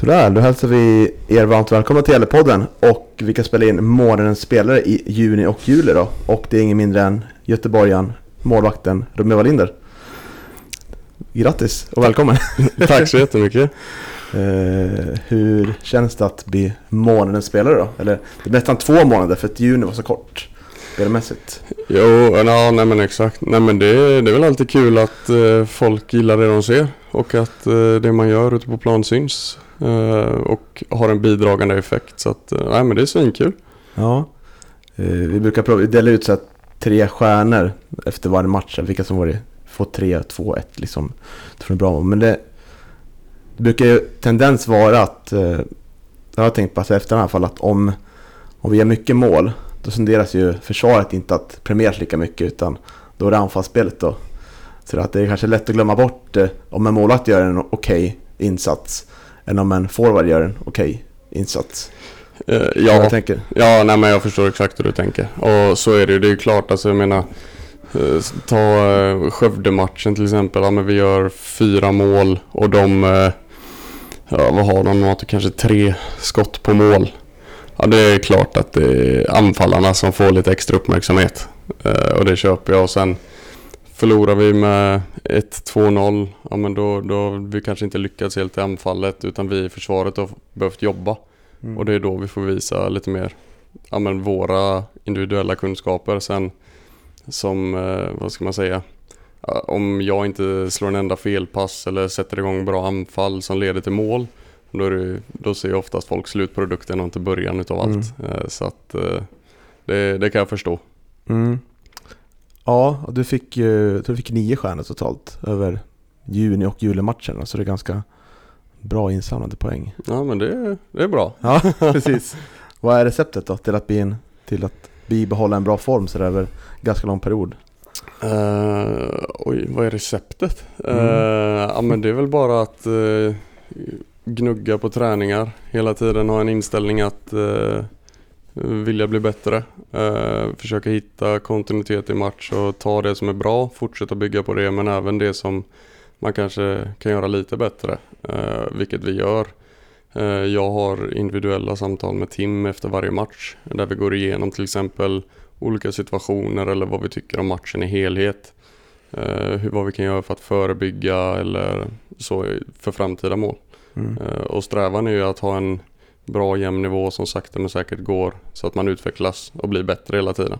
Sådär, då hälsar vi er varmt välkomna till Gällepodden och vi kan spela in månadens spelare i juni och juli då. Och det är ingen mindre än göteborgaren, målvakten Romeo Wallinder. Grattis och välkommen! Tack så jättemycket! Eh, hur känns det att bli månadens spelare då? Eller det är nästan två månader för att juni var så kort spelmässigt. Jo, ja, nej men exakt. Nej men det, det är väl alltid kul att eh, folk gillar det de ser och att eh, det man gör ute på plan syns eh, och har en bidragande effekt. Så att, eh, nej men det är svinkul. Ja, eh, vi brukar prova, vi delar ut så här, tre stjärnor efter varje match, vilka som varit, får tre, två, ett liksom. Det är bra. Men det, det brukar ju tendens vara att, eh, jag har tänkt på alltså efter i alla fall, att om, om vi gör mycket mål då tenderas ju försvaret inte att premieras lika mycket utan då är det anfallsspelet då. Så att det är kanske lätt att glömma bort eh, om en målvakt gör en okej okay insats än om en forward gör en okej okay insats. Uh, ja, jag tänker. ja nej, men jag förstår exakt hur du tänker. Och så är det ju. Det är ju klart, alltså jag menar uh, ta uh, Skövde-matchen till exempel. Ja, men vi gör fyra mål och de, uh, ja vad har de? De har kanske tre skott på mål. Ja, det är klart att det är anfallarna som får lite extra uppmärksamhet. Eh, och det köper jag. Och sen förlorar vi med 1-2-0, ja men då, då har vi kanske inte lyckats helt i anfallet utan vi i försvaret har behövt jobba. Mm. Och det är då vi får visa lite mer ja, men våra individuella kunskaper. Sen som, eh, vad ska man säga, om jag inte slår en enda felpass eller sätter igång bra anfall som leder till mål då, är det, då ser oftast folk slutprodukten och inte början utav allt. Mm. Eh, så att eh, det, det, kan jag förstå. Mm. Ja, du fick, du fick nio stjärnor totalt över juni och julimatcherna. Så det är ganska bra insamlade poäng. Ja, men det, det är bra. Ja, precis. Vad är receptet då till att, bli en, till att bibehålla en bra form så över ganska lång period? Uh, oj, vad är receptet? Mm. Uh, ja, men det är väl bara att uh, gnugga på träningar hela tiden, ha en inställning att vilja bli bättre. Eh, försöka hitta kontinuitet i match och ta det som är bra, fortsätta bygga på det men även det som man kanske kan göra lite bättre, eh, vilket vi gör. Eh, jag har individuella samtal med Tim efter varje match där vi går igenom till exempel olika situationer eller vad vi tycker om matchen i helhet. Eh, hur, vad vi kan göra för att förebygga eller så för framtida mål. Mm. Eh, och strävan är ju att ha en bra jämn nivå som sakta men säkert går så att man utvecklas och blir bättre hela tiden.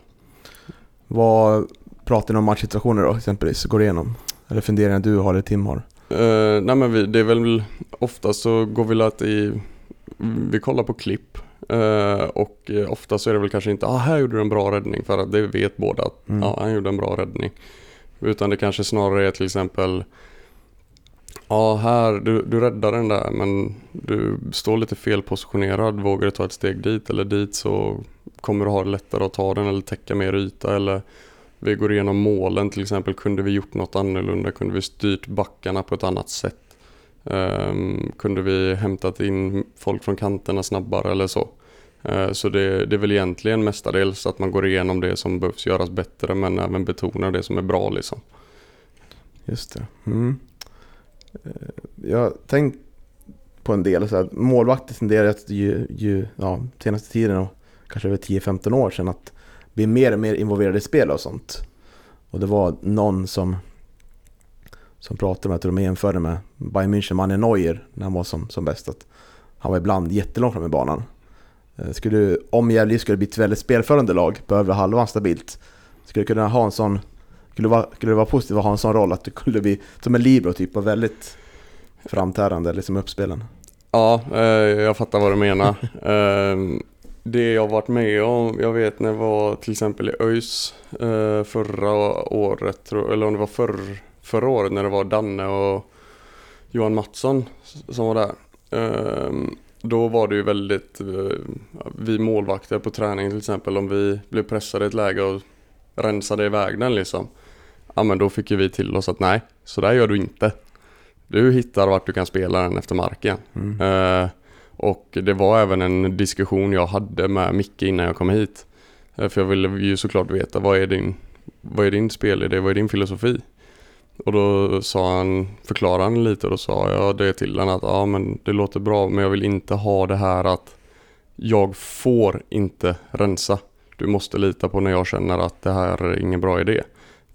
Vad pratar ni om matchsituationer då exempelvis? Går igenom? Eller funderingar du har eller Tim har? Uh, nej men vi, det är väl oftast så går vi att i, vi kollar på klipp uh, och ofta så är det väl kanske inte, ah här gjorde du en bra räddning för att det vet båda att mm. ah, han gjorde en bra räddning. Utan det kanske snarare är till exempel Ja, här, du, du räddar den där men du står lite felpositionerad. Vågar du ta ett steg dit eller dit så kommer du ha det lättare att ta den eller täcka mer yta. Eller vi går igenom målen till exempel. Kunde vi gjort något annorlunda? Kunde vi styrt backarna på ett annat sätt? Um, kunde vi hämtat in folk från kanterna snabbare eller så? Uh, så det, det är väl egentligen mestadels att man går igenom det som behövs göras bättre men även betonar det som är bra liksom. Just det. Mm. Eh, jag har tänkt på en del, så här, målvakter tenderar att ju, ju ja, senaste tiden och kanske över 10-15 år sedan att bli mer och mer involverade i spel och sånt. Och det var någon som, som pratade med, jag tror de jämförde med Bayern München, Manuel Neuer, när han var som, som bäst. Att han var ibland jättelångt fram i banan. Eh, skulle, om Gävle skulle bli ett väldigt spelförande lag på övre halvan stabilt, skulle kunna ha en sån skulle, vara, skulle det vara positivt att ha en sån roll att du kunde bli som en libero typ och väldigt framträdande liksom uppspelen? Ja, eh, jag fattar vad du menar. eh, det jag varit med om, jag vet när jag var till exempel i ÖIS eh, förra året, eller om det var förr, förra året när det var Danne och Johan Mattsson som var där. Ehm, då var det ju väldigt, eh, vi målvakter på träning till exempel, om vi blev pressade i ett läge och rensade iväg den liksom ja men då fick ju vi till oss att nej, så där gör du inte. Du hittar vart du kan spela den efter marken. Mm. Uh, och det var även en diskussion jag hade med Micke innan jag kom hit. Uh, för jag ville ju såklart veta vad är din, vad är din spelidé, vad är din filosofi? Och då sa han, förklarade han lite och då sa jag det till honom att ja men det låter bra men jag vill inte ha det här att jag får inte rensa. Du måste lita på när jag känner att det här är ingen bra idé.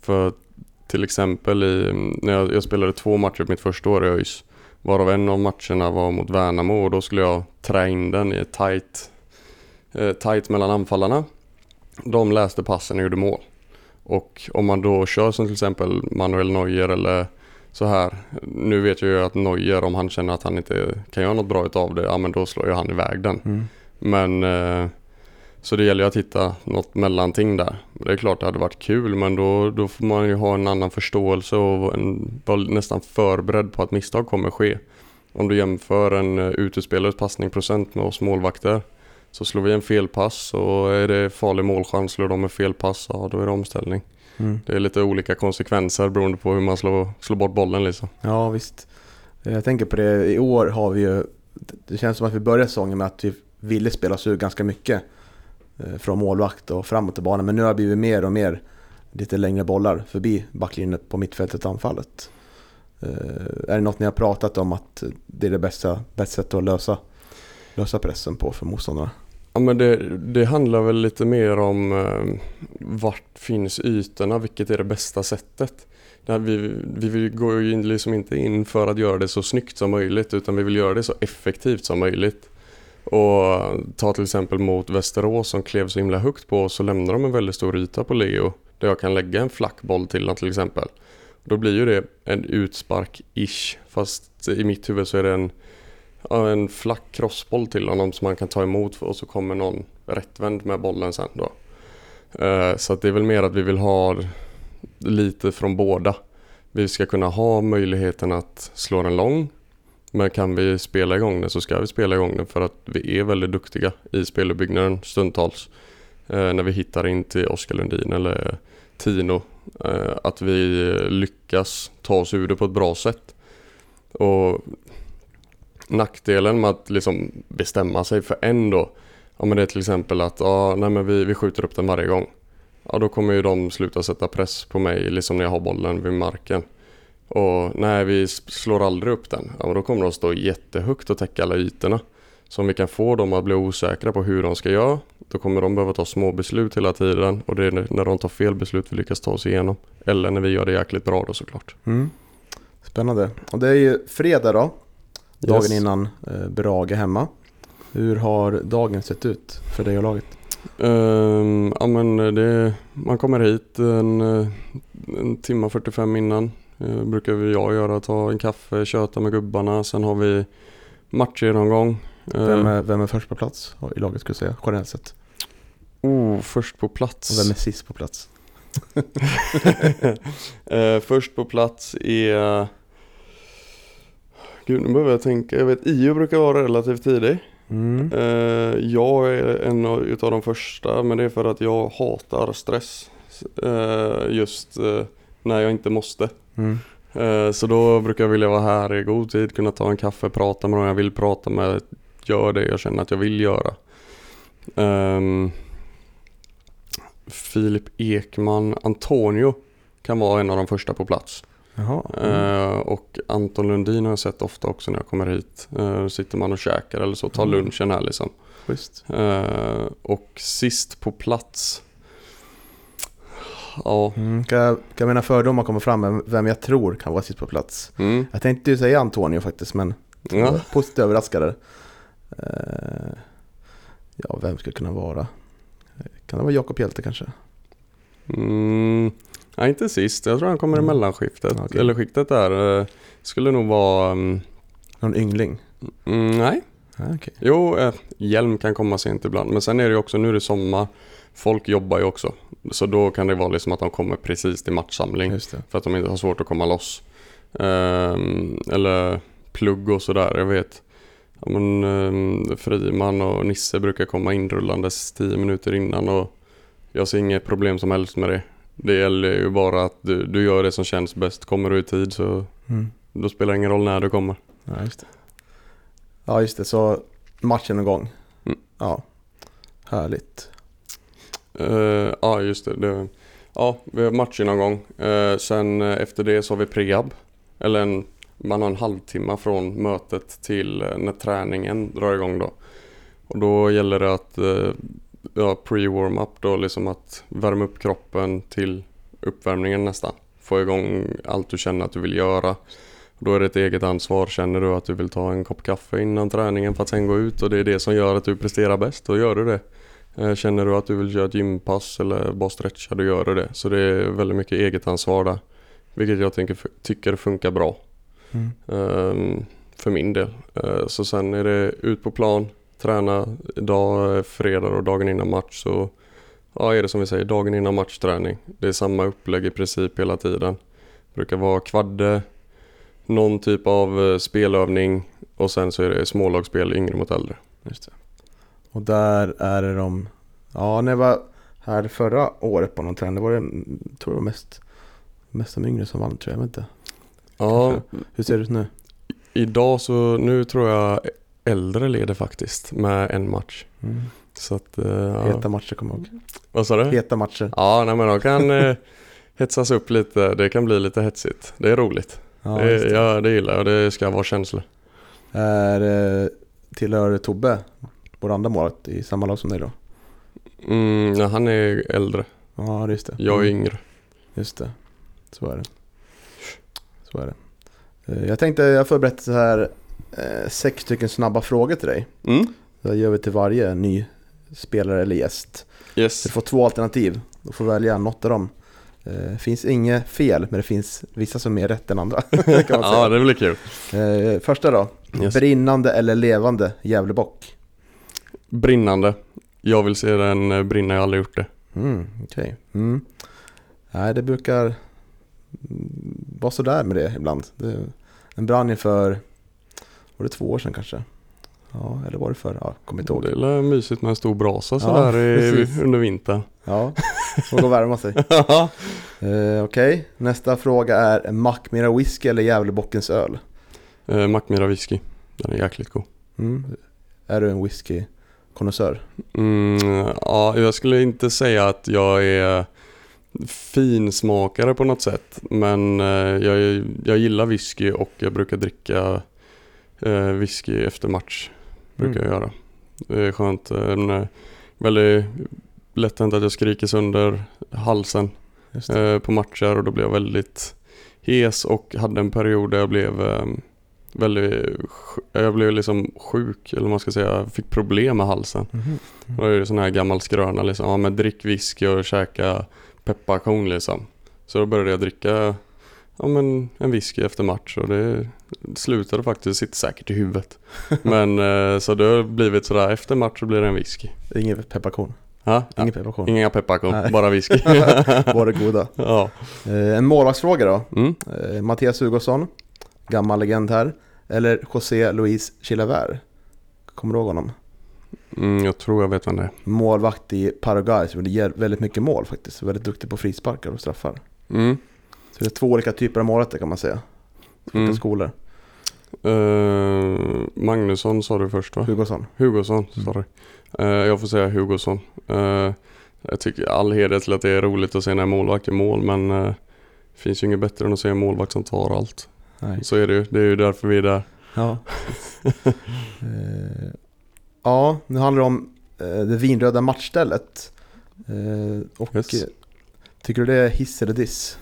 För till exempel i, när jag, jag spelade två matcher mitt första år i ÖIS. Varav en av matcherna var mot Värnamo och då skulle jag trä in den i ett tight, eh, tight mellan anfallarna. De läste passen och gjorde mål. Och om man då kör som till exempel Manuel Neuer eller så här. Nu vet jag ju att Neuer om han känner att han inte kan göra något bra utav det, ja men då slår ju han iväg den. Mm. Men eh, så det gäller ju att hitta något mellanting där. Det är klart det hade varit kul men då, då får man ju ha en annan förståelse och en, vara nästan förberedd på att misstag kommer ske. Om du jämför en uh, utespelares passningsprocent med oss målvakter så slår vi en felpass och är det farlig målchans slår de en felpass, ja då är det omställning. Mm. Det är lite olika konsekvenser beroende på hur man slår, slår bort bollen liksom. Ja visst. Jag tänker på det, i år har vi ju, det känns som att vi började säsongen med att vi ville spela oss ur ganska mycket. Eh, från målvakt och framåt i banan. Men nu har det blivit mer och mer lite längre bollar förbi backlinjen på mittfältet anfallet. Eh, är det något ni har pratat om att det är det bästa, bästa sättet att lösa, lösa pressen på för motståndarna? Ja men det, det handlar väl lite mer om eh, vart finns ytorna, vilket är det bästa sättet. Vi, vi går ju liksom inte in för att göra det så snyggt som möjligt utan vi vill göra det så effektivt som möjligt. Och ta till exempel mot Västerås som klev så himla högt på oss så lämnar de en väldigt stor yta på Leo där jag kan lägga en flackboll till honom till exempel. Då blir ju det en utspark-ish fast i mitt huvud så är det en, en flack crossboll till honom som man kan ta emot och så kommer någon rättvänd med bollen sen då. Eh, så det är väl mer att vi vill ha lite från båda. Vi ska kunna ha möjligheten att slå den lång men kan vi spela igång den så ska vi spela igång den för att vi är väldigt duktiga i speluppbyggnaden stundtals. Eh, när vi hittar in till Oskar Lundin eller Tino. Eh, att vi lyckas ta oss ur det på ett bra sätt. Och nackdelen med att liksom bestämma sig för en då. Ja men det är till exempel att ja, nej, men vi, vi skjuter upp den varje gång. Ja då kommer ju de sluta sätta press på mig liksom när jag har bollen vid marken. Och när vi slår aldrig upp den, ja, då kommer de stå jättehögt och täcka alla ytorna. Så om vi kan få dem att bli osäkra på hur de ska göra, då kommer de behöva ta små beslut hela tiden. Och det är när de tar fel beslut vi lyckas ta oss igenom. Eller när vi gör det jäkligt bra då såklart. Mm. Spännande. Och det är ju fredag då, dagen yes. innan eh, Brage hemma. Hur har dagen sett ut för dig och laget? Um, ja men det, man kommer hit en, en timme 45 innan. Eh, brukar vi jag göra, ta en kaffe, köta med gubbarna. Sen har vi matchgenomgång. Vem är, vem är först på plats i laget skulle jag säga, generellt sett? Oh, först på plats. Och vem är sist på plats? eh, först på plats är... Gud, nu behöver jag tänka. Jag vet, IO brukar vara relativt tidig. Mm. Eh, jag är en av de första, men det är för att jag hatar stress. Eh, just eh, när jag inte måste. Mm. Eh, så då brukar jag vilja vara här i god tid, kunna ta en kaffe, prata med dem jag vill prata med, gör det jag känner att jag vill göra. Um, Filip Ekman, Antonio kan vara en av de första på plats. Jaha, mm. uh, och Anton Lundin har jag sett ofta också när jag kommer hit. Uh, sitter man och käkar eller så, tar mm. lunchen här liksom. Uh, och sist på plats ja. Mm, kan, kan mina fördomar komma fram med vem jag tror kan vara sist på plats? Mm. Jag tänkte ju säga Antonio faktiskt, men ja. positivt överraskad. Uh, ja, vem skulle kunna vara? Kan det vara Jakob Hjelte kanske? Mm, nej, inte sist. Jag tror han kommer mm. i mellanskiftet. Okay. Eller skiktet där. Uh, skulle nog vara... Um... Någon yngling? Mm, nej. Ah, okay. Jo, eh, Hjelm kan komma sent ibland. Men sen är det ju också, nu är det sommar. Folk jobbar ju också. Så då kan det vara liksom att de kommer precis till matchsamling. För att de inte har svårt att komma loss. Um, eller plugg och sådär. Jag vet. Ja, men, um, Friman och Nisse brukar komma inrullandes tio minuter innan. Och jag ser inget problem som helst med det. Det gäller ju bara att du, du gör det som känns bäst. Kommer du i tid så mm. då spelar det ingen roll när du kommer. Ja, just det. Ja, just det. Så matchen igång. Mm. Ja, härligt. Uh, ja, just det. det. Ja, vi har matchgenomgång. Uh, eh, sen eh, efter det så har vi prehab. Eller en, man har en halvtimme från mötet till när träningen drar igång då. Och då gäller det att uh, ja, pre-warm-up då, liksom att värma upp kroppen till uppvärmningen nästan. Få igång allt du känner att du vill göra. Då är det ett eget ansvar. Känner du att du vill ta en kopp kaffe innan träningen för att sen gå ut och det är det som gör att du presterar bäst, då gör du det. Eh, känner du att du vill göra ett gympass eller bara stretcha, då gör du det. Så det är väldigt mycket eget ansvar där. Vilket jag tänker, tycker funkar bra. Mm. Um, för min del. Uh, så sen är det ut på plan, träna idag, fredag och dagen innan match. Så ja, är det som vi säger, dagen innan matchträning. Det är samma upplägg i princip hela tiden. Brukar vara kvadde, någon typ av eh, spelövning och sen så är det smålagsspel yngre mot äldre. Just det. Och där är det de, ja när jag var här förra året på någon träning, det var det, tror jag var mest, mest de yngre som vann tror jag, jag inte. Ja. Kanske. Hur ser det ut nu? Idag så, nu tror jag äldre leder faktiskt med en match. Mm. Så att, uh, Heta matcher kommer jag ihåg. Vad sa du? Heta matcher. Ja, nej men de kan uh, hetsas upp lite, det kan bli lite hetsigt. Det är roligt. Ja, det, ja, det gillar jag. Det ska vara känslor. Är, tillhör Tobbe, vår andra målet, i samma lag som dig då? Mm, ja, han är äldre. Ja, just det. Jag är mm. yngre. Just det. Så är det. Så är det. Eh, jag tänkte, jag förberett så här eh, sex stycken snabba frågor till dig. Mm. Det gör vi till varje ny spelare eller gäst. Yes. Du får två alternativ. Du får välja något av dem. Det eh, finns inget fel, men det finns vissa som är mer rätt än andra. ja, det blir kul. Första då. Yes. Brinnande eller levande Gävlebock? Brinnande. Jag vill se den eh, brinna, jag har aldrig gjort det. Mm, Okej. Okay. Mm. Nej, det brukar vara sådär med det ibland. Det, den brann ju för, var det två år sedan kanske? Ja, eller var det för? Ja, kommer inte ihåg. Det är mysigt med en stor brasa sådär ja, under vintern. Ja, får gå och värma sig. eh, Okej, okay. nästa fråga är Mackmyra whisky eller Gävlebockens öl? Eh, Mackmyra whisky, den är jäkligt god. Mm. Är du en whisky konnässör? Mm, ja, jag skulle inte säga att jag är finsmakare på något sätt. Men eh, jag, jag gillar whisky och jag brukar dricka eh, whisky efter match. Brukar mm. jag göra. Det är skönt. En, eh, väldigt lätt hänt att jag skriker sönder halsen på matcher och då blev jag väldigt hes och hade en period där jag blev väldigt, jag blev liksom sjuk eller man ska säga, fick problem med halsen. Mm. Mm. Är det sån här gammal skröna liksom, ja men drick whisky och käka pepparkorn liksom. Så då började jag dricka ja, men en whisky efter match och det slutade faktiskt, sitta säkert i huvudet. Men eh, så det har blivit sådär, efter match så blir det en whisky. Inget pepparkorn? Ha? Inga pepparkorn? Inga pepparkorn, bara whisky. Bara goda. Ja. Eh, en målvaktsfråga då. Mm. Eh, Mattias Hugosson, gammal legend här. Eller José Luis Chilavert. Kommer du ihåg honom? Mm, jag tror jag vet vem det är. Målvakt i Paraguay som gjorde väldigt mycket mål faktiskt. Väldigt duktig på frisparkar och straffar. Mm. Så det är två olika typer av målvakter kan man säga. Olika mm. skolor. Uh, Magnusson sa du först va? Hugosson. Hugosson, mm. sorry. Uh, jag får säga Hugosson. Uh, jag tycker all heder till att det är roligt att se när målvakt gör mål men det finns ju inget bättre än att se en målvakt som tar allt. Nej. Så är det ju. Det är ju därför vi är där. Ja. ja, nu handlar det om det vinröda matchstället. och yes. tycker du det är hiss eller diss?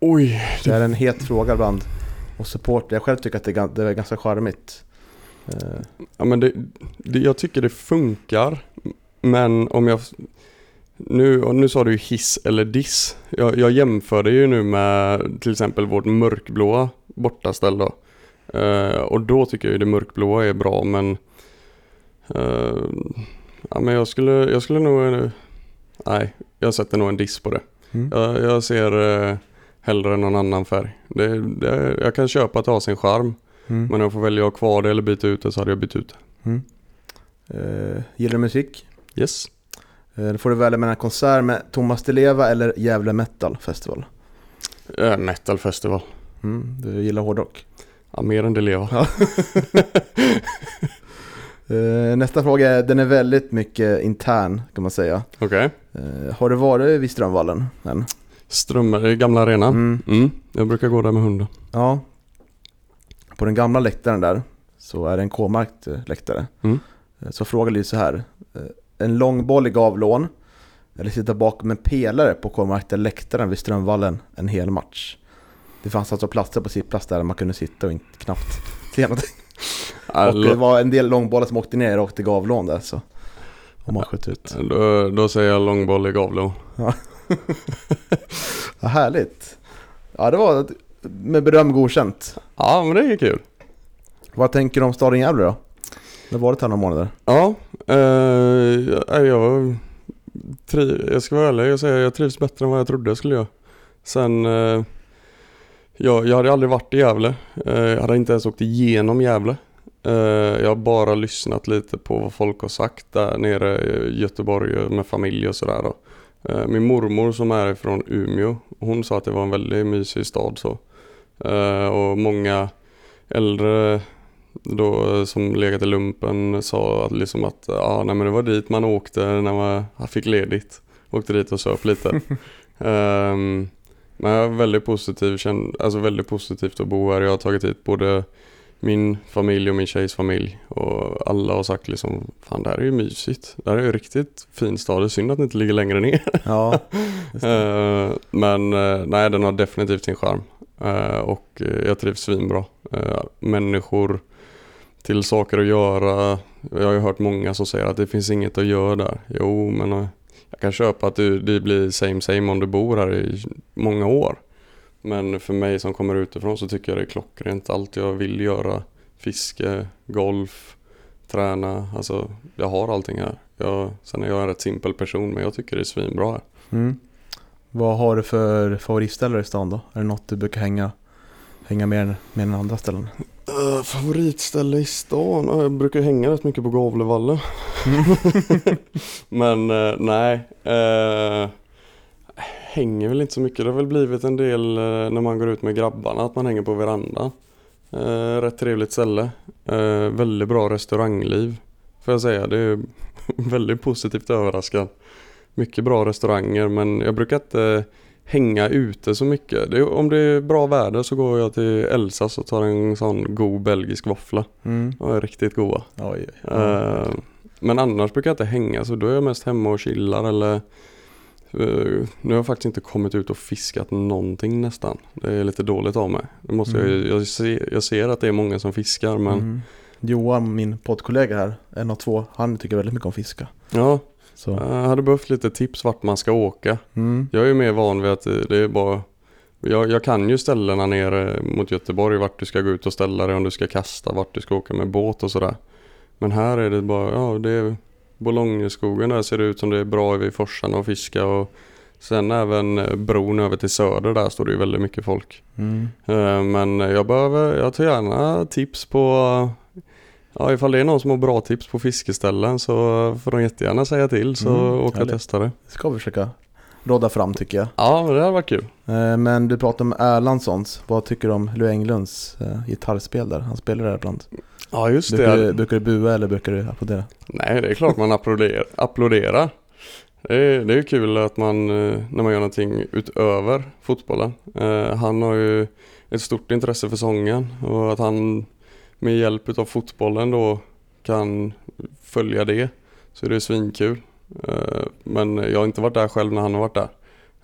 Oj. Det är en het fråga ibland. Och support, jag själv tycker att det är, det är ganska charmigt. Ja men det, det, jag tycker det funkar. Men om jag... Nu, nu sa du hiss eller diss. Jag, jag jämförde ju nu med till exempel vårt mörkblåa bortaställ då. Uh, och då tycker jag ju det mörkblåa är bra men... Uh, ja men jag skulle, jag skulle nog... Nej, jag sätter nog en diss på det. Mm. Jag, jag ser... Uh, hellre någon annan färg. Det, det, jag kan köpa att det har sin charm. Mm. Men om jag får välja att ha kvar det eller byta ut det så hade jag bytt ut det. Mm. Uh, gillar du musik? Yes. Uh, då får du välja mellan en konsert med Thomas Di Leva eller Gävle Metal Festival. Uh, metal Festival. Mm, du gillar hårdrock? Ja, mer än Di Leva. Ja. Uh, nästa fråga, den är väldigt mycket intern kan man säga. Okej. Okay. Har du varit vid Strömvallen än? Strömmar, gamla arenan? Mm. Mm. Jag brukar gå där med hunden. Ja. På den gamla läktaren där så är det en K-märkt eh, läktare. Mm. Så frågan lyder så här. En långboll i gavlån eller sitta bakom en pelare på K-märkta läktaren vid Strömvallen en hel match. Det fanns alltså platser på sittplats där man kunde sitta och inte, knappt se någonting. Och det var en del långbollar som åkte ner rakt i gavlån där så. Om man sköt ut. Då, då säger jag långboll i gavlån. Ja. ja, härligt. Ja, det var med beröm godkänt. Ja, men det är kul. Vad tänker du om staden Gävle då? Det har varit här några månader. Ja, eh, jag, tri, jag ska vara ärlig och säga jag trivs bättre än vad jag trodde jag skulle göra. Sen, eh, jag, jag hade aldrig varit i Gävle. Eh, jag hade inte ens åkt igenom Gävle. Eh, jag har bara lyssnat lite på vad folk har sagt där nere i Göteborg med familj och sådär. Eh, min mormor som är från Umeå, hon sa att det var en väldigt mysig stad så. Eh, och många äldre då som legat i lumpen sa att, liksom att ja, nej, men det var dit man åkte när man fick ledigt. Åkte dit och söp lite. um, men jag är väldigt positiv, alltså väldigt positivt att bo här. Jag har tagit hit både min familj och min tjejs familj och alla har sagt liksom Fan det här är ju mysigt. Det här är ju riktigt fin stad. Det är synd att den inte ligger längre ner. Ja, uh, men uh, nej den har definitivt sin charm. Uh, och jag trivs svinbra. människor till saker att göra. Jag har ju hört många som säger att det finns inget att göra där. Jo, men eh, jag kan köpa att det, blir same same om du bor här i många år. Men för mig som kommer utifrån så tycker jag det är klockrent. Allt jag vill göra, fiske, golf, träna. Alltså jag har allting här. Jag, sen är jag en rätt simpel person men jag tycker det är svinbra här. Mm. Vad har du för favoritställare i stan då? Är det något du brukar hänga, hänga mer, mer än andra ställen? Uh, favoritställe i stan? Uh, jag brukar hänga rätt mycket på Gavlevallen. Men uh, nej. Uh, hänger väl inte så mycket. Det har väl blivit en del när man går ut med grabbarna att man hänger på verandan. rätt trevligt ställe. väldigt bra restaurangliv. Får jag säga. Det är väldigt positivt överraskad. Mycket bra restauranger men jag brukar inte hänga ute så mycket. Det, om det är bra väder så går jag till Elsas och tar en sån god belgisk våffla. Mm. De är riktigt goda. Oj, uh, men annars brukar jag inte hänga så då är jag mest hemma och chillar eller uh, Nu har jag faktiskt inte kommit ut och fiskat någonting nästan. Det är lite dåligt av mig. Det måste mm. jag, jag, ser, jag ser att det är många som fiskar men mm. Johan, min poddkollega här, en av två, han tycker väldigt mycket om fiska. Ja, så. Jag hade behövt lite tips vart man ska åka. Mm. Jag är ju mer van vid att det är bara jag, jag, kan ju ställena nere mot Göteborg vart du ska gå ut och ställa dig om du ska kasta, vart du ska åka med båt och sådär. Men här är det bara, ja det är Bologneskogen där ser det ut som det är bra vid forsarna och fiska och sen även eh, bron över till söder där står det ju väldigt mycket folk. Mm. Eh, men jag behöver, jag tar gärna tips på Ja, ifall det är någon som har bra tips på fiskeställen så får de jättegärna säga till så mm, åker jag testar det. Ska vi försöka råda fram tycker jag. Ja, det hade varit kul. Eh, men du pratar om Erlandssons. Vad tycker du om Lou Englunds eh, gitarrspel där? Han spelar där ibland. Ja, just brukar det. Du, brukar du bua eller brukar du applådera? Nej, det är klart man applåderar. applåderar. Det är, det är kul att man, eh, när man gör någonting utöver fotbollen. Han har ju ett stort intresse för sången och att han med hjälp av fotbollen då kan följa det så är det svinkul. Eh, men jag har inte varit där själv när han har varit där.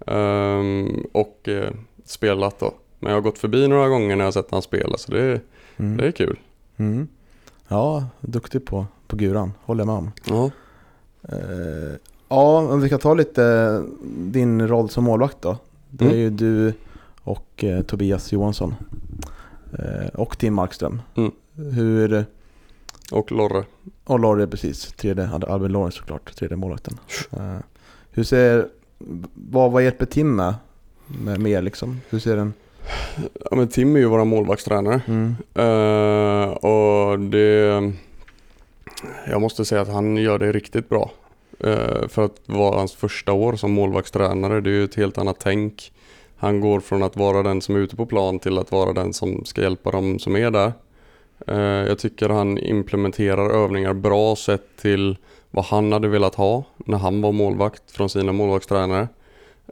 Ehm, och eh, spelat då. Men jag har gått förbi några gånger när jag sett han spela så det, mm. det är kul. Mm. Ja, duktig på, på guran, håller jag med om. Ja. Uh, ja, om vi kan ta lite din roll som målvakt då. Det är mm. ju du och uh, Tobias Johansson. Uh, och Tim Markström. Mm. Hur... Och Lorre. Och Lorre precis. Tredje, Albin Lorre såklart, tredje målvakten. Uh, hur ser, vad, vad hjälper Tim med, med, med liksom? Hur ser den? Ja men Tim är ju våra målvaktstränare. Mm. Uh, och det, jag måste säga att han gör det riktigt bra. Uh, för att vara hans första år som målvaktstränare, det är ju ett helt annat tänk. Han går från att vara den som är ute på plan till att vara den som ska hjälpa dem som är där. Eh, jag tycker han implementerar övningar bra sett till vad han hade velat ha när han var målvakt från sina målvaktstränare.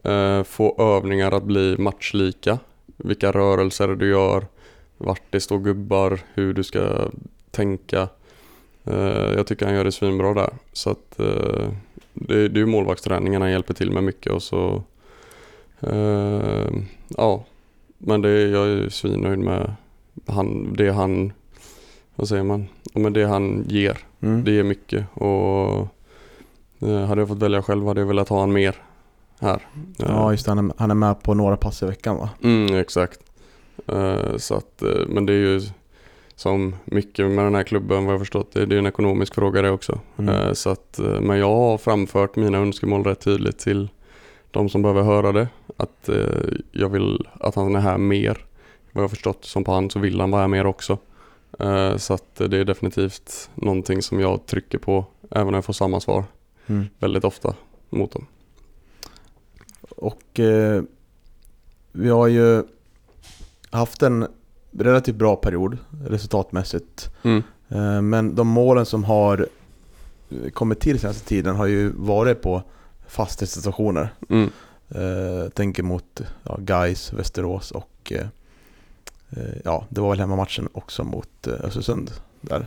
Eh, få övningar att bli matchlika. Vilka rörelser du gör, vart det står gubbar, hur du ska tänka. Eh, jag tycker han gör det svinbra där. Så att det, är ju målvaktsträningen han hjälper till med mycket och så ja, men det, jag är svinnöjd med han, det han vad säger man, men det han ger. Mm. Det ger mycket och eh, hade jag fått välja själv hade jag velat ha han mer här. Ja just det, han är, han är med på några pass i veckan va? Mm, exakt. Uh, så att, men det är ju som mycket med den här klubben vad jag förstått det, är en ekonomisk fråga det också. Mm. Så att, men jag har framfört mina önskemål rätt tydligt till de som behöver höra det. Att jag vill att han är här mer. Vad jag har förstått som på han så vill han vara här mer också. Eh, så att det är definitivt någonting som jag trycker på även när jag får samma svar mm. väldigt ofta mot dem. Och eh, vi har ju haft en relativt bra period resultatmässigt. Mm. Eh, men de målen som har kommit till senaste tiden har ju varit på fastighetssituationer. Mm. Eh, tänker mot ja, Gais, Västerås och Eh, ja, det var väl hemmamatchen också mot eh, Östersund där.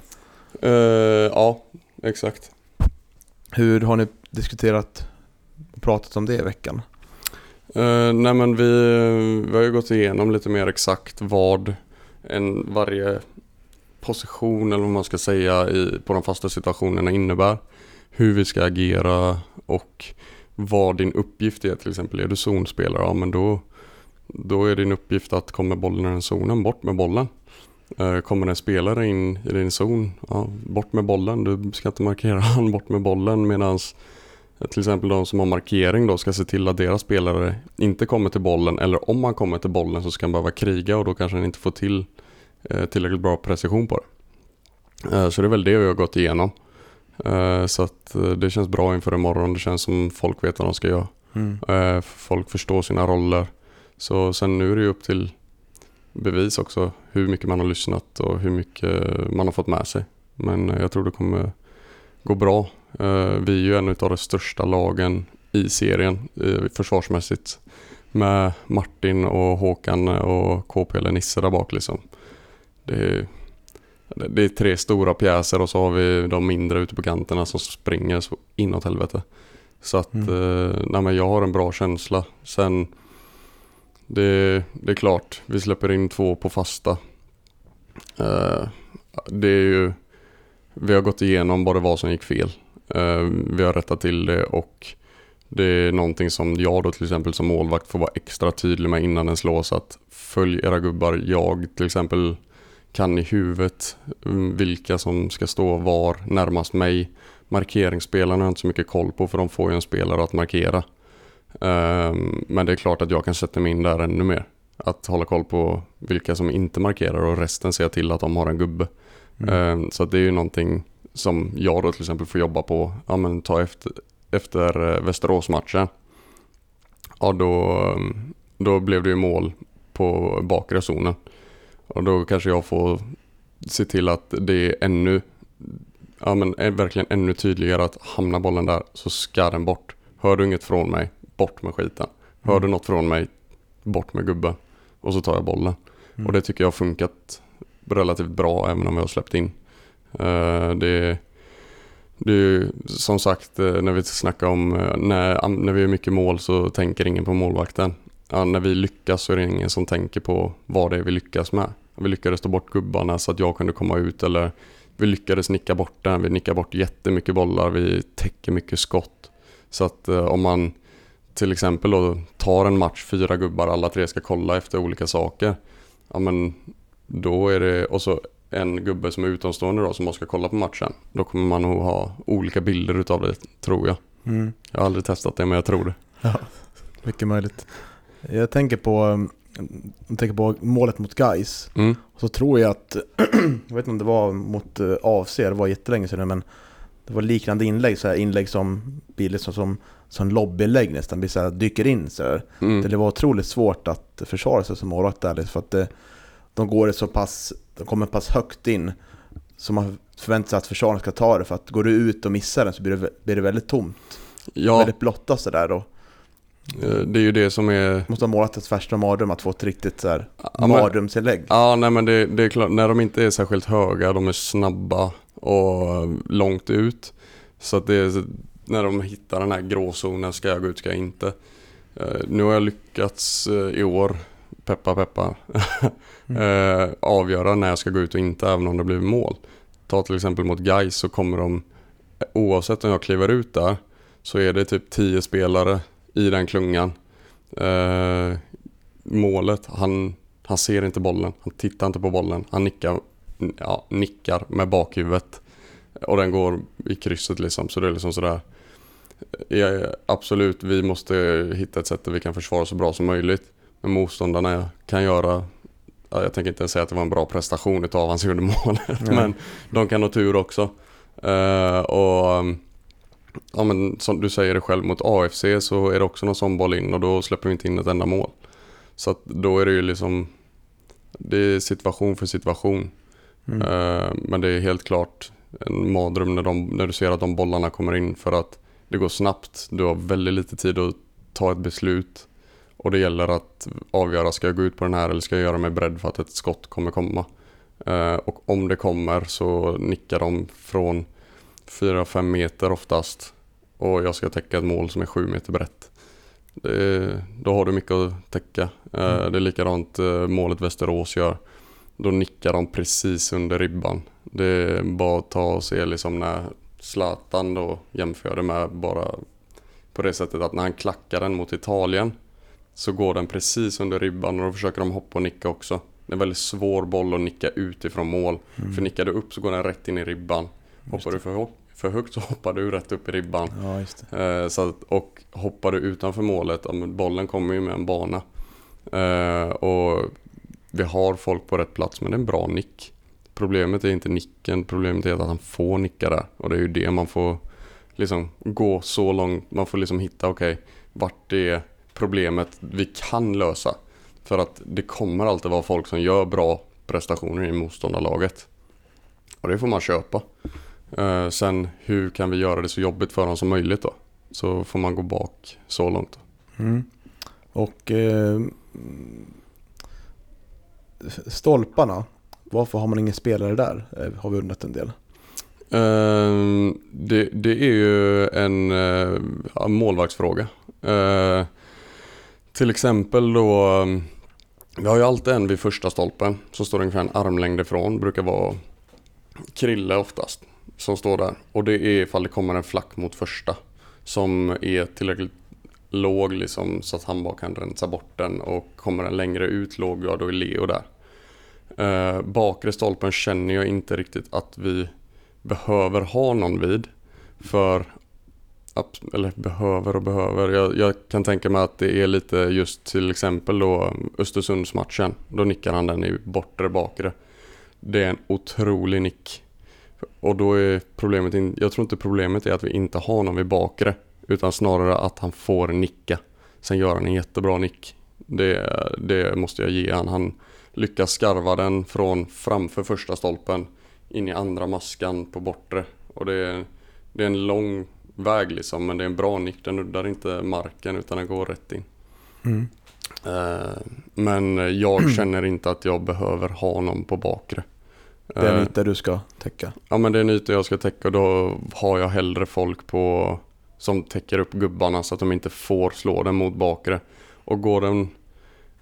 Uh, ja, exakt. Hur har ni diskuterat och pratat om det i veckan? Uh, nej men vi, vi har ju gått igenom lite mer exakt vad en, varje position eller vad man ska säga i, på de fasta situationerna innebär. Hur vi ska agera och vad din uppgift är till exempel. Är du zonspelare, ja men då då är din uppgift att komma bollen i den zonen, bort med bollen. Eh, kommer en spelare in i din zon, ja, bort med bollen. Du ska inte markera han, bort med bollen. Medan eh, till exempel de som har markering då ska se till att deras spelare inte kommer till bollen. Eller om han kommer till bollen så ska han behöva kriga och då kanske han inte får till eh, tillräckligt bra precision på det. Så det är väl det vi har gått igenom. Så att det känns bra inför imorgon. Det känns som folk vet vad de ska göra. Mm. Folk förstår sina roller. Så sen nu är det ju upp till bevis också hur mycket man har lyssnat och hur mycket man har fått med sig. Men jag tror det kommer gå bra. Eh, vi är ju en av de största lagen i serien försvarsmässigt. Med Martin och Håkan och KP eller Nisse där bak liksom. Det är, det är tre stora pjäser och så har vi de mindre ute på kanterna som springer så inåt helvete. Så att, mm. Eh, nej men jag har en bra känsla. Sen det, det är klart, vi släpper in två på fasta. Uh, det är ju, vi har gått igenom bara vad som gick fel. Uh, vi har rättat till det och det är någonting som jag då till exempel som målvakt får vara extra tydlig med innan den slås att följ era gubbar. Jag till exempel kan i huvudet mm, vilka som ska stå var närmast mig. Markeringsspelarna har jag inte så mycket koll på för de får ju en spelare att markera. Ehm, men det är klart att jag kan sätta mig in där ännu mer. Att hålla koll på vilka som inte markerar och resten ser till att de har en gubbe. Mm. Ehm, så det är ju någonting som jag då till exempel får jobba på. Ja men ta efter, efter eh, Västeråsmatchen. Ja då, då blev det ju mål på bakre zonen. Och då kanske jag får se till att det är ännu, ja men är verkligen ännu tydligare att hamna bollen där så ska den bort. Hör du inget från mig, bort med skiten. Hör du mm. något från mig, bort med gubben. Och så tar jag bollen. Mm. Och det tycker jag har funkat relativt bra även om jag har släppt in. Uh, det, det är ju som sagt uh, när vi snackar om uh, när, när vi gör mycket mål så tänker ingen på målvakten. när vi lyckas så är det ingen som tänker på vad det är vi lyckas med. Vi lyckades ta bort gubbarna så att jag kunde komma ut eller vi lyckades nicka bort den. Vi nickar bort jättemycket bollar. Vi täcker mycket skott. Så att om man till exempel då tar en match, fyra gubbar, alla tre ska kolla efter olika saker. Ja men då är det, och så en gubbe som är utomstående då som ska kolla på matchen. Då kommer man nog ha olika bilder utav det, tror jag. Mm. Jag har aldrig testat det men jag tror det. Ja, mycket möjligt. Jag tänker på, jag tänker på målet mot Guys. Mm. så tror jag att, jag vet inte om det var mot eh, AFC, det var jättelänge sedan men det var liknande inlägg, så här inlägg som blir liksom som, som lobbyinlägg nästan, blir så här, dyker in så mm. Det var otroligt svårt att försvara sig som målvakt där, för att det, de går så pass, de kommer pass högt in så man förväntar sig att försvararen ska ta det för att går du ut och missar den så blir det, blir det väldigt tomt. Ja. Väldigt blottat sådär då. Eh, det är ju det som är... Måste ha målat ett värsta mardröm att få ett riktigt så här ja, mardrömsinlägg. Ja, nej men det, det, är klart, när de inte är särskilt höga, de är snabba och långt ut. Så att det är, när de hittar den här gråzonen, ska jag gå ut, ska jag inte. Uh, nu har jag lyckats uh, i år, peppa peppa, uh, avgöra när jag ska gå ut och inte, även om det blir mål. Ta till exempel mot Gais så kommer de, oavsett om jag kliver ut där, så är det typ tio spelare i den klungan. Eh, målet, han, han ser inte bollen, han tittar inte på bollen, han nickar, ja, nickar med bakhuvudet. Och den går i krysset liksom, så det är liksom sådär. Ja, absolut, vi måste hitta ett sätt där vi kan försvara så bra som möjligt. Men motståndarna kan göra, ja, jag tänker inte säga att det var en bra prestation utav hans gjorde målet, men de kan ha tur också. Uh, och ja men som du säger det själv mot AFC så är det också någon sån boll in och då släpper vi inte in ett enda mål. Så då är det ju liksom, det är situation för situation. Mm. Uh, men det är helt klart en mardröm när, de, när du ser att de bollarna kommer in för att det går snabbt. Du har väldigt lite tid att ta ett beslut. Och det gäller att avgöra, ska jag gå ut på den här eller ska jag göra mig beredd för att ett skott kommer komma? Uh, och om det kommer så nickar de från 4-5 meter oftast. Och jag ska täcka ett mål som är 7 meter brett. Det, då har du mycket att täcka. Eh, mm. Det är likadant eh, målet Västerås gör. Då nickar de precis under ribban. Det är bara att ta och se liksom när Zlatan då jämför det med bara på det sättet att när han klackar den mot Italien så går den precis under ribban och då försöker de hoppa och nicka också. Det är en väldigt svår boll att nicka utifrån mål. Mm. För nickar du upp så går den rätt in i ribban. Hoppar du för, för högt så hoppar du rätt upp i ribban. Ja. Eh, så att, och hoppar du utanför målet, bollen kommer ju med en bana. Eh, och vi har folk på rätt plats men det är en bra nick. Problemet är inte nicken, problemet är att han får nicka där. Och det är ju det man får liksom gå så långt, man får liksom hitta okej, okay, vart är problemet vi kan lösa. För att det kommer alltid vara folk som gör bra prestationer i motståndarlaget. Och det får man köpa. Uh, sen hur kan vi göra det så jobbigt för dem som möjligt då? Så får man gå bak så långt. Mm. Och eh, stolparna, varför har man ingen spelare där? Eh, har vi undrat en del. Uh, det, det, är ju en uh, målvaktsfråga. Uh, till exempel då, vi har ju alltid en vid första stolpen som står ungefär en armlängd ifrån, brukar vara Krille oftast som står där. Och det är ifall det kommer en flack mot första. Som är tillräckligt låg liksom så att han bara kan rensa bort den. Och kommer den längre ut låg, ja då är Leo där. Eh, bakre stolpen känner jag inte riktigt att vi behöver ha någon vid. För, eller behöver och behöver. Jag, jag, kan tänka mig att det är lite just till exempel då Östersundsmatchen. Då nickar han den i bortre bakre. Det är en otrolig nick. Och då är problemet, in, jag tror inte problemet är att vi inte har någon vid bakre. Utan snarare att han får nicka. Sen gör han en jättebra nick. Det, det måste jag ge han. Han lyckas skarva den från framför första stolpen in i andra maskan på bortre. Och det är, det är en lång väg liksom, men det är en bra nick. Den nuddar inte marken utan den går rätt in. Mm. Uh, men jag känner inte att jag behöver ha någon på bakre. Det är en eh, yta du ska täcka? Ja men det är en yta jag ska täcka och då har jag hellre folk på som täcker upp gubbarna så att de inte får slå den mot bakre. Och går den,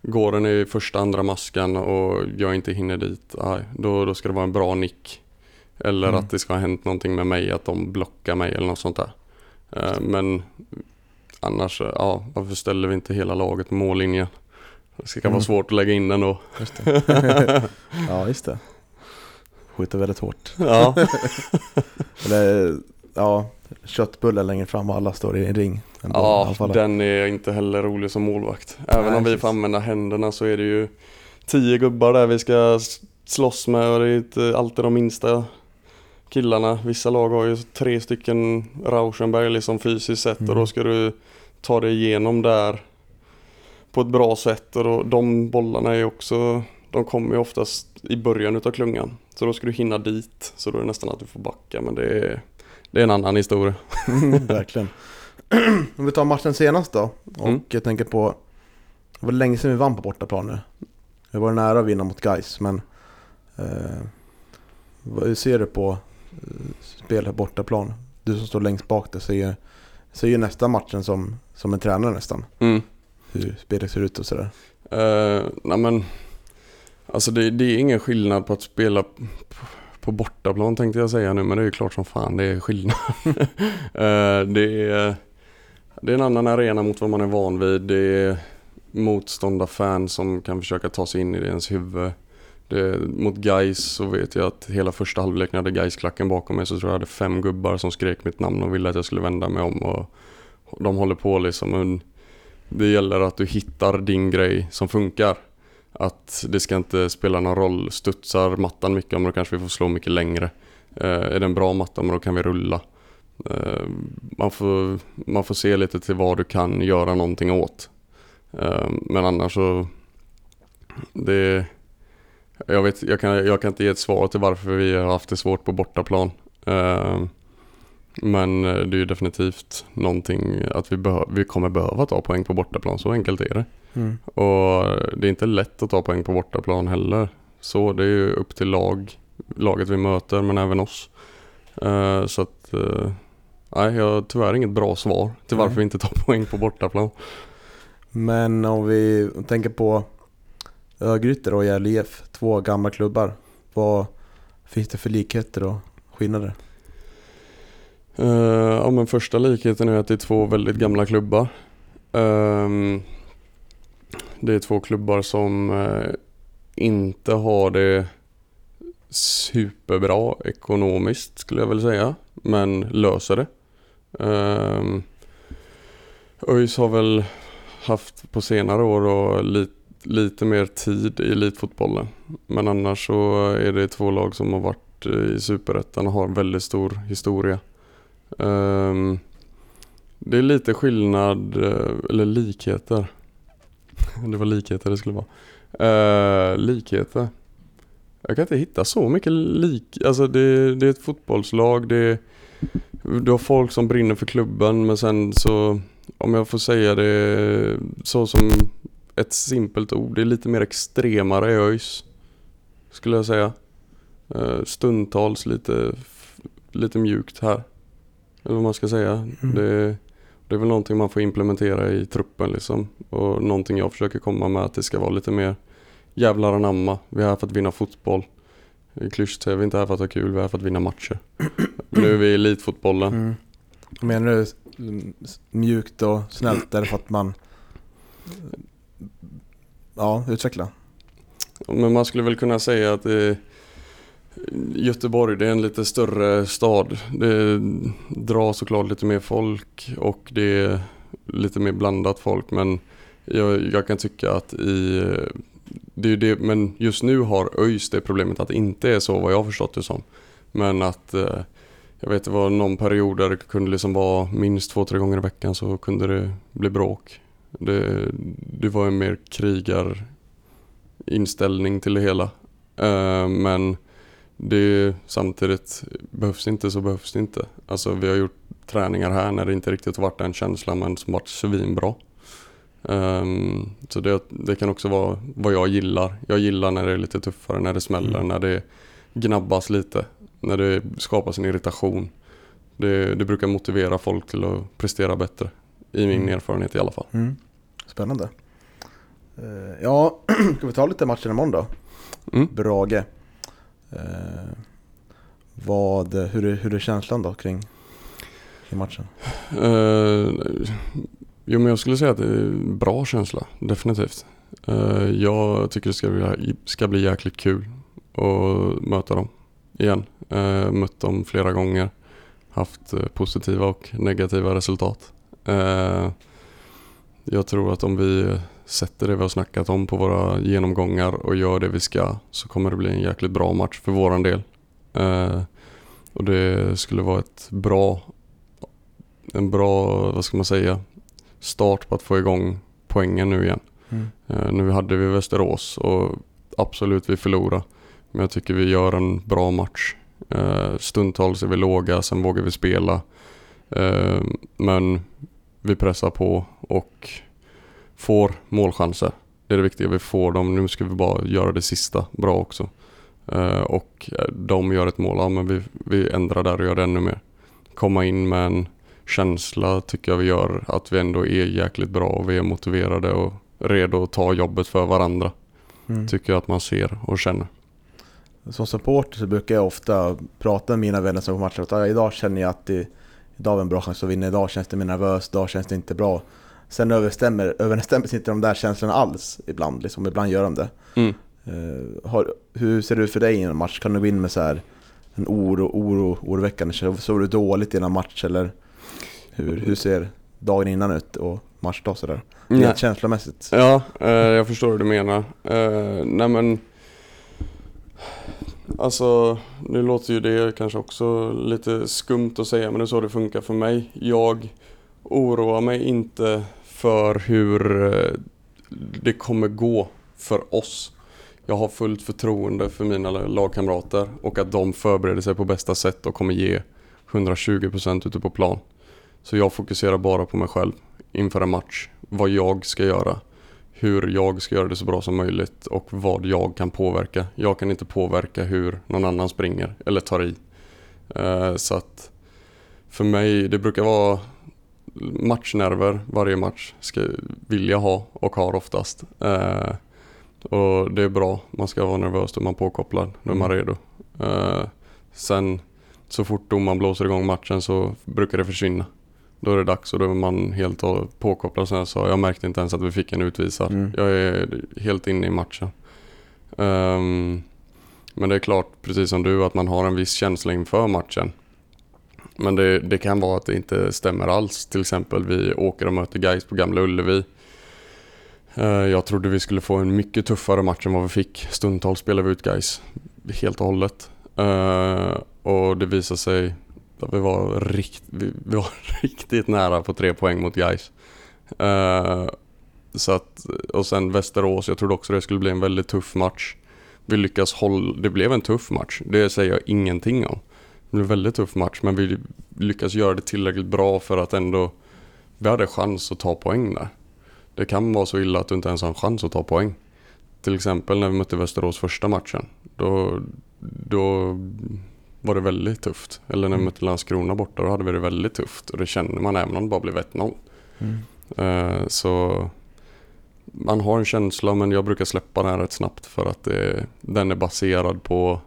går den i första, andra maskan och jag inte hinner dit, aj, då, då ska det vara en bra nick. Eller mm. att det ska ha hänt någonting med mig, att de blockar mig eller något sånt där. Eh, men annars, ja, varför ställer vi inte hela laget på mållinjen? Det mm. vara svårt att lägga in den då. Just ja, just det skjuter väldigt hårt. Ja. Eller, ja, köttbullar längre fram och alla står i en ring. Ja, den är inte heller rolig som målvakt. Även Nej, om vi får använda händerna så är det ju tio gubbar där vi ska slåss med och det är inte alltid de minsta killarna. Vissa lag har ju tre stycken Rauschenberg liksom fysiskt sett mm. och då ska du ta dig igenom där på ett bra sätt och då, de bollarna är också de kommer ju oftast i början utav klungan. Så då ska du hinna dit. Så då är det nästan att du får backa. Men det är, det är en annan historia. Verkligen. Om vi tar matchen senast då. Och mm. jag tänker på, det var länge sedan vi vann på bortaplan nu. Vi var nära att vinna mot Gais men eh, hur ser du på eh, spel på bortaplan? Du som står längst bak där ser, ser ju nästa matchen som, som en tränare nästan. Mm. Hur spelet ser ut och sådär. Uh, nej men, alltså det, det, är ingen skillnad på att spela på, på bortaplan tänkte jag säga nu men det är ju klart som fan det är skillnad. uh, det, är, det är en annan arena mot vad man är van vid. Det är motståndarfans som kan försöka ta sig in i ens huvud. Det, mot Guys så vet jag att hela första halvlek när jag hade Gais klacken bakom mig så tror jag jag hade fem gubbar som skrek mitt namn och ville att jag skulle vända mig om. Och, de håller på liksom. Men det gäller att du hittar din grej som funkar. Att det ska inte spela någon roll. Studsar mattan mycket, om då kanske vi får slå mycket längre. Eh, är det en bra matta, då kan vi rulla. Eh, man, får, man får se lite till vad du kan göra någonting åt. Eh, men annars så... Det... Jag, vet, jag, kan, jag kan inte ge ett svar till varför vi har haft det svårt på bortaplan. Eh, men det är ju definitivt någonting att vi, vi kommer behöva ta poäng på bortaplan, så enkelt är det. Mm. Och det är inte lätt att ta poäng på bortaplan heller. Så det är ju upp till lag, laget vi möter men även oss. Uh, så att, uh, nej jag har tyvärr inget bra svar till varför vi inte tar poäng på bortaplan. Men om vi tänker på Örgryte och Gävle IF, två gamla klubbar. Vad finns det för likheter och skillnader? Uh, ja men första likheten är att det är två väldigt gamla klubbar. Uh, det är två klubbar som uh, inte har det superbra ekonomiskt skulle jag väl säga. Men löser det. Ehm, ÖIS har väl haft på senare år och lite lite mer tid i elitfotbollen. Men annars så är det två lag som har varit eh, i superettan och har en väldigt stor historia. Um, det är lite skillnad, eh, eller likheter. det var likheter det skulle vara. Uh, likheter. Jag kan inte hitta så mycket lik. Alltså det, det är ett fotbollslag. Det, du har folk som brinner för klubben men sen så om jag får säga det så som ett simpelt ord. Det är lite mer extremare i ÖIS. Skulle jag säga. Uh, stundtals lite, lite mjukt här. Eller vad man ska säga. Mm. Det, det är väl någonting man får implementera i truppen liksom. Och någonting jag försöker komma med att det ska vara lite mer jävlar anamma. Vi är här för att vinna fotboll. I klyschigt är vi inte här för att ha kul, vi är här för att vinna matcher. nu är vi i elitfotbollen. Mm. Menar du mjukt och snällt för att man Ja, utveckla. Men man skulle väl kunna säga att det Göteborg det är en lite större stad. Det drar såklart lite mer folk och det är lite mer blandat folk men jag, jag kan tycka att i det är det, men just nu har ÖIS det problemet att det inte är så vad jag har förstått det som. Men att eh, jag vet det var någon period där det kunde liksom vara minst två, tre gånger i veckan så kunde det bli bråk. Det, det var en mer krigarinställning till det hela. Eh, men det samtidigt, behövs det inte så behövs det inte. Alltså vi har gjort träningar här när det inte riktigt varit den känslan men som varit svinbra. Um, så det, det, kan också vara vad jag gillar. Jag gillar när det är lite tuffare, när det smäller, mm. när det gnabbas lite. När det skapas en irritation. Det, det brukar motivera folk till att prestera bättre. I min mm. erfarenhet i alla fall. Mm. Spännande. Uh, ja, ska vi ta lite matchen imorgon då? Mm. Brage. Uh, vad, hur, är, hur är känslan då kring, kring matchen? Uh, jo men jag skulle säga att det är en bra känsla, definitivt. Eh, jag tycker det ska bli, ska bli jäkligt kul att möta dem igen. Eh, mött dem flera gånger. Haft eh, positiva och negativa resultat. Jag tror att om vi sätter det vi har snackat om på våra genomgångar och gör det vi ska så kommer det bli en jäkligt bra match för våran del. Och det skulle vara ett bra, en bra, vad ska man säga, start på att få igång poängen nu igen. Mm. Uh, nu hade vi Västerås och absolut vi förlorar. Men jag tycker vi gör en bra match. Eh, stundtals är vi låga, sen vågar vi spela. Eh, men vi pressar på och får målchanser. Det är det viktiga, vi får dem. Nu ska vi bara göra det sista bra också. Eh, och de gör ett mål, ja men vi, vi ändrar där och gör det ännu mer. Komma in med en känsla tycker jag vi gör att vi ändå är jäkligt bra och vi är motiverade och redo att ta jobbet för varandra. Mm. Tycker jag att man ser och känner. Som supporter så brukar jag ofta prata med mina vänner som matchar att idag känner jag att det, idag är en bra chans att vinna, idag känns det mer nervöst, idag känns det inte bra. Sen överensstämmer, överensstämmer inte de där känslorna alls ibland, liksom, ibland gör de det. Mm. Uh, har, hur ser det ut för dig i en match? Kan du gå in med så här en oro, oro, oroväckande Sover du dåligt i en match eller hur, hur ser dagen innan ut och matchdag sådär? Rent känslomässigt. Ja, uh, jag förstår hur du menar. Uh, nej men Alltså, nu låter ju det kanske också lite skumt att säga men det är så det funkar för mig. Jag oroar mig inte för hur eh, det kommer gå för oss. Jag har fullt förtroende för mina lagkamrater och att de förbereder sig på bästa sätt och kommer ge 120% ute på plan. Så jag fokuserar bara på mig själv inför en match. Vad jag ska göra hur jag ska göra det så bra som möjligt och vad jag kan påverka. Jag kan inte påverka hur någon annan springer eller tar i. Uh, så att för mig, det brukar vara matchnerver varje match ska vilja ha och har oftast. Uh, och det är bra, man ska vara nervös då man påkopplad, då är man mm. redo. Uh, sen så fort domaren blåser igång matchen så brukar det försvinna. Då är det dags och då är man helt påkopplad som jag sa. Jag märkte inte ens att vi fick en utvisad. Mm. Jag är helt inne i matchen. Um, men det är klart, precis som du, att man har en viss känsla inför matchen. Men det, det kan vara att det inte stämmer alls. Till exempel vi åker och möter Gais på Gamla Ullevi. Uh, jag trodde vi skulle få en mycket tuffare match än vad vi fick. Stundtals spelade vi ut Gais helt och hållet. Uh, och det visade sig vi var, rikt, vi, vi var riktigt nära på tre poäng mot Gais. Uh, så att, och sen Västerås, jag trodde också det skulle bli en väldigt tuff match. Vi lyckas hålla, det blev en tuff match, det säger jag ingenting om. Det blev en väldigt tuff match men vi lyckas göra det tillräckligt bra för att ändå, vi hade chans att ta poäng där. Det kan vara så illa att du inte ens har en chans att ta poäng. Till exempel när vi mötte Västerås första matchen. Då, då var det väldigt tufft. Eller när vi mm. mötte Landskrona borta, då hade vi det väldigt tufft. Och det känner man även om det bara blev 1-0. Mm. Uh, så man har en känsla, men jag brukar släppa den rätt snabbt för att det, den är baserad på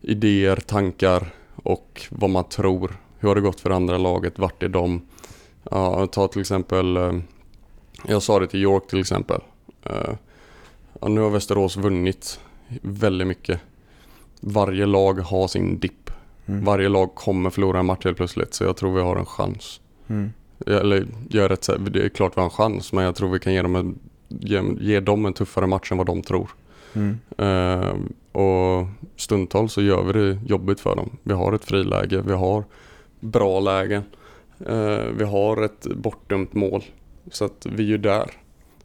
idéer, tankar och vad man tror. Hur har det gått för andra laget? Vart är de? Uh, ta till exempel, uh, jag sa det till York till exempel. Uh, nu har Västerås vunnit väldigt mycket varje lag har sin dipp. Mm. Varje lag kommer förlora en match helt plötsligt så jag tror vi har en chans. Mm. Eller jag är rätt det är klart vi har en chans men jag tror vi kan ge dem en, ge, ge dem en tuffare match än vad de tror. Mm. Uh, och stundtals så gör vi det jobbigt för dem. Vi har ett friläge, vi har bra lägen. Uh, vi har ett bortdömt mål. Så att vi är ju där.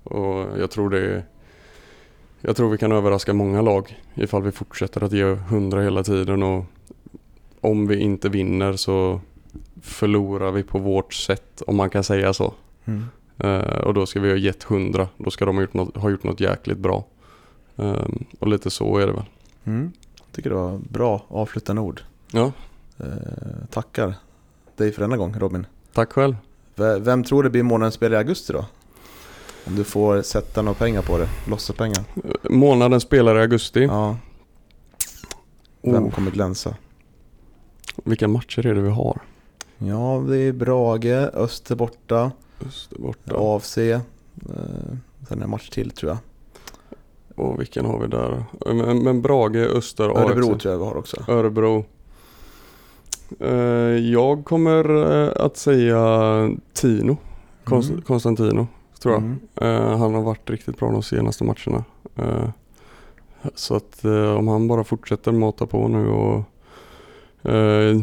Och jag tror det är jag tror vi kan överraska många lag ifall vi fortsätter att ge 100 hela tiden och om vi inte vinner så förlorar vi på vårt sätt om man kan säga så. Mm. Uh, och då ska vi ha gett 100, då ska de ha gjort något, ha gjort något jäkligt bra. Um, och lite så är det väl. Mm. Jag tycker det var bra avslutande ord. Ja. Uh, tackar dig för denna gång Robin. Tack själv. V vem tror det blir månadens spel i augusti då? Om du får sätta några pengar på det, lossa pengar. Månaden spelar i augusti. Ja. Vem oh. kommer glänsa? Vilka matcher är det vi har? Ja, det är Brage, Öster borta. Öster borta. AFC. Eh, sen en match till tror jag. Och vilken har vi där? Men, men Brage, Öster, Örebro AFC. tror jag vi har också. Örebro. Eh, jag kommer eh, att säga Tino. Mm. Konstantino tror jag. Mm. Eh, han har varit riktigt bra de senaste matcherna. Eh, så att eh, om han bara fortsätter mata på nu och eh,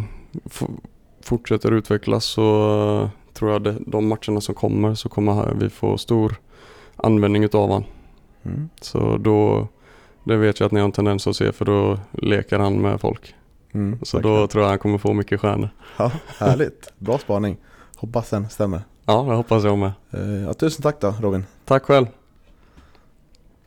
fortsätter utvecklas så eh, tror jag det, de matcherna som kommer så kommer vi få stor användning utav honom. Mm. Så då, det vet jag att ni har en tendens att se för då leker han med folk. Mm, så verkligen. då tror jag han kommer få mycket stjärnor. Ja, härligt, bra spaning. Hoppas den stämmer. Ja, det hoppas jag med. Eh, ja, tusen tack då Robin. Tack själv.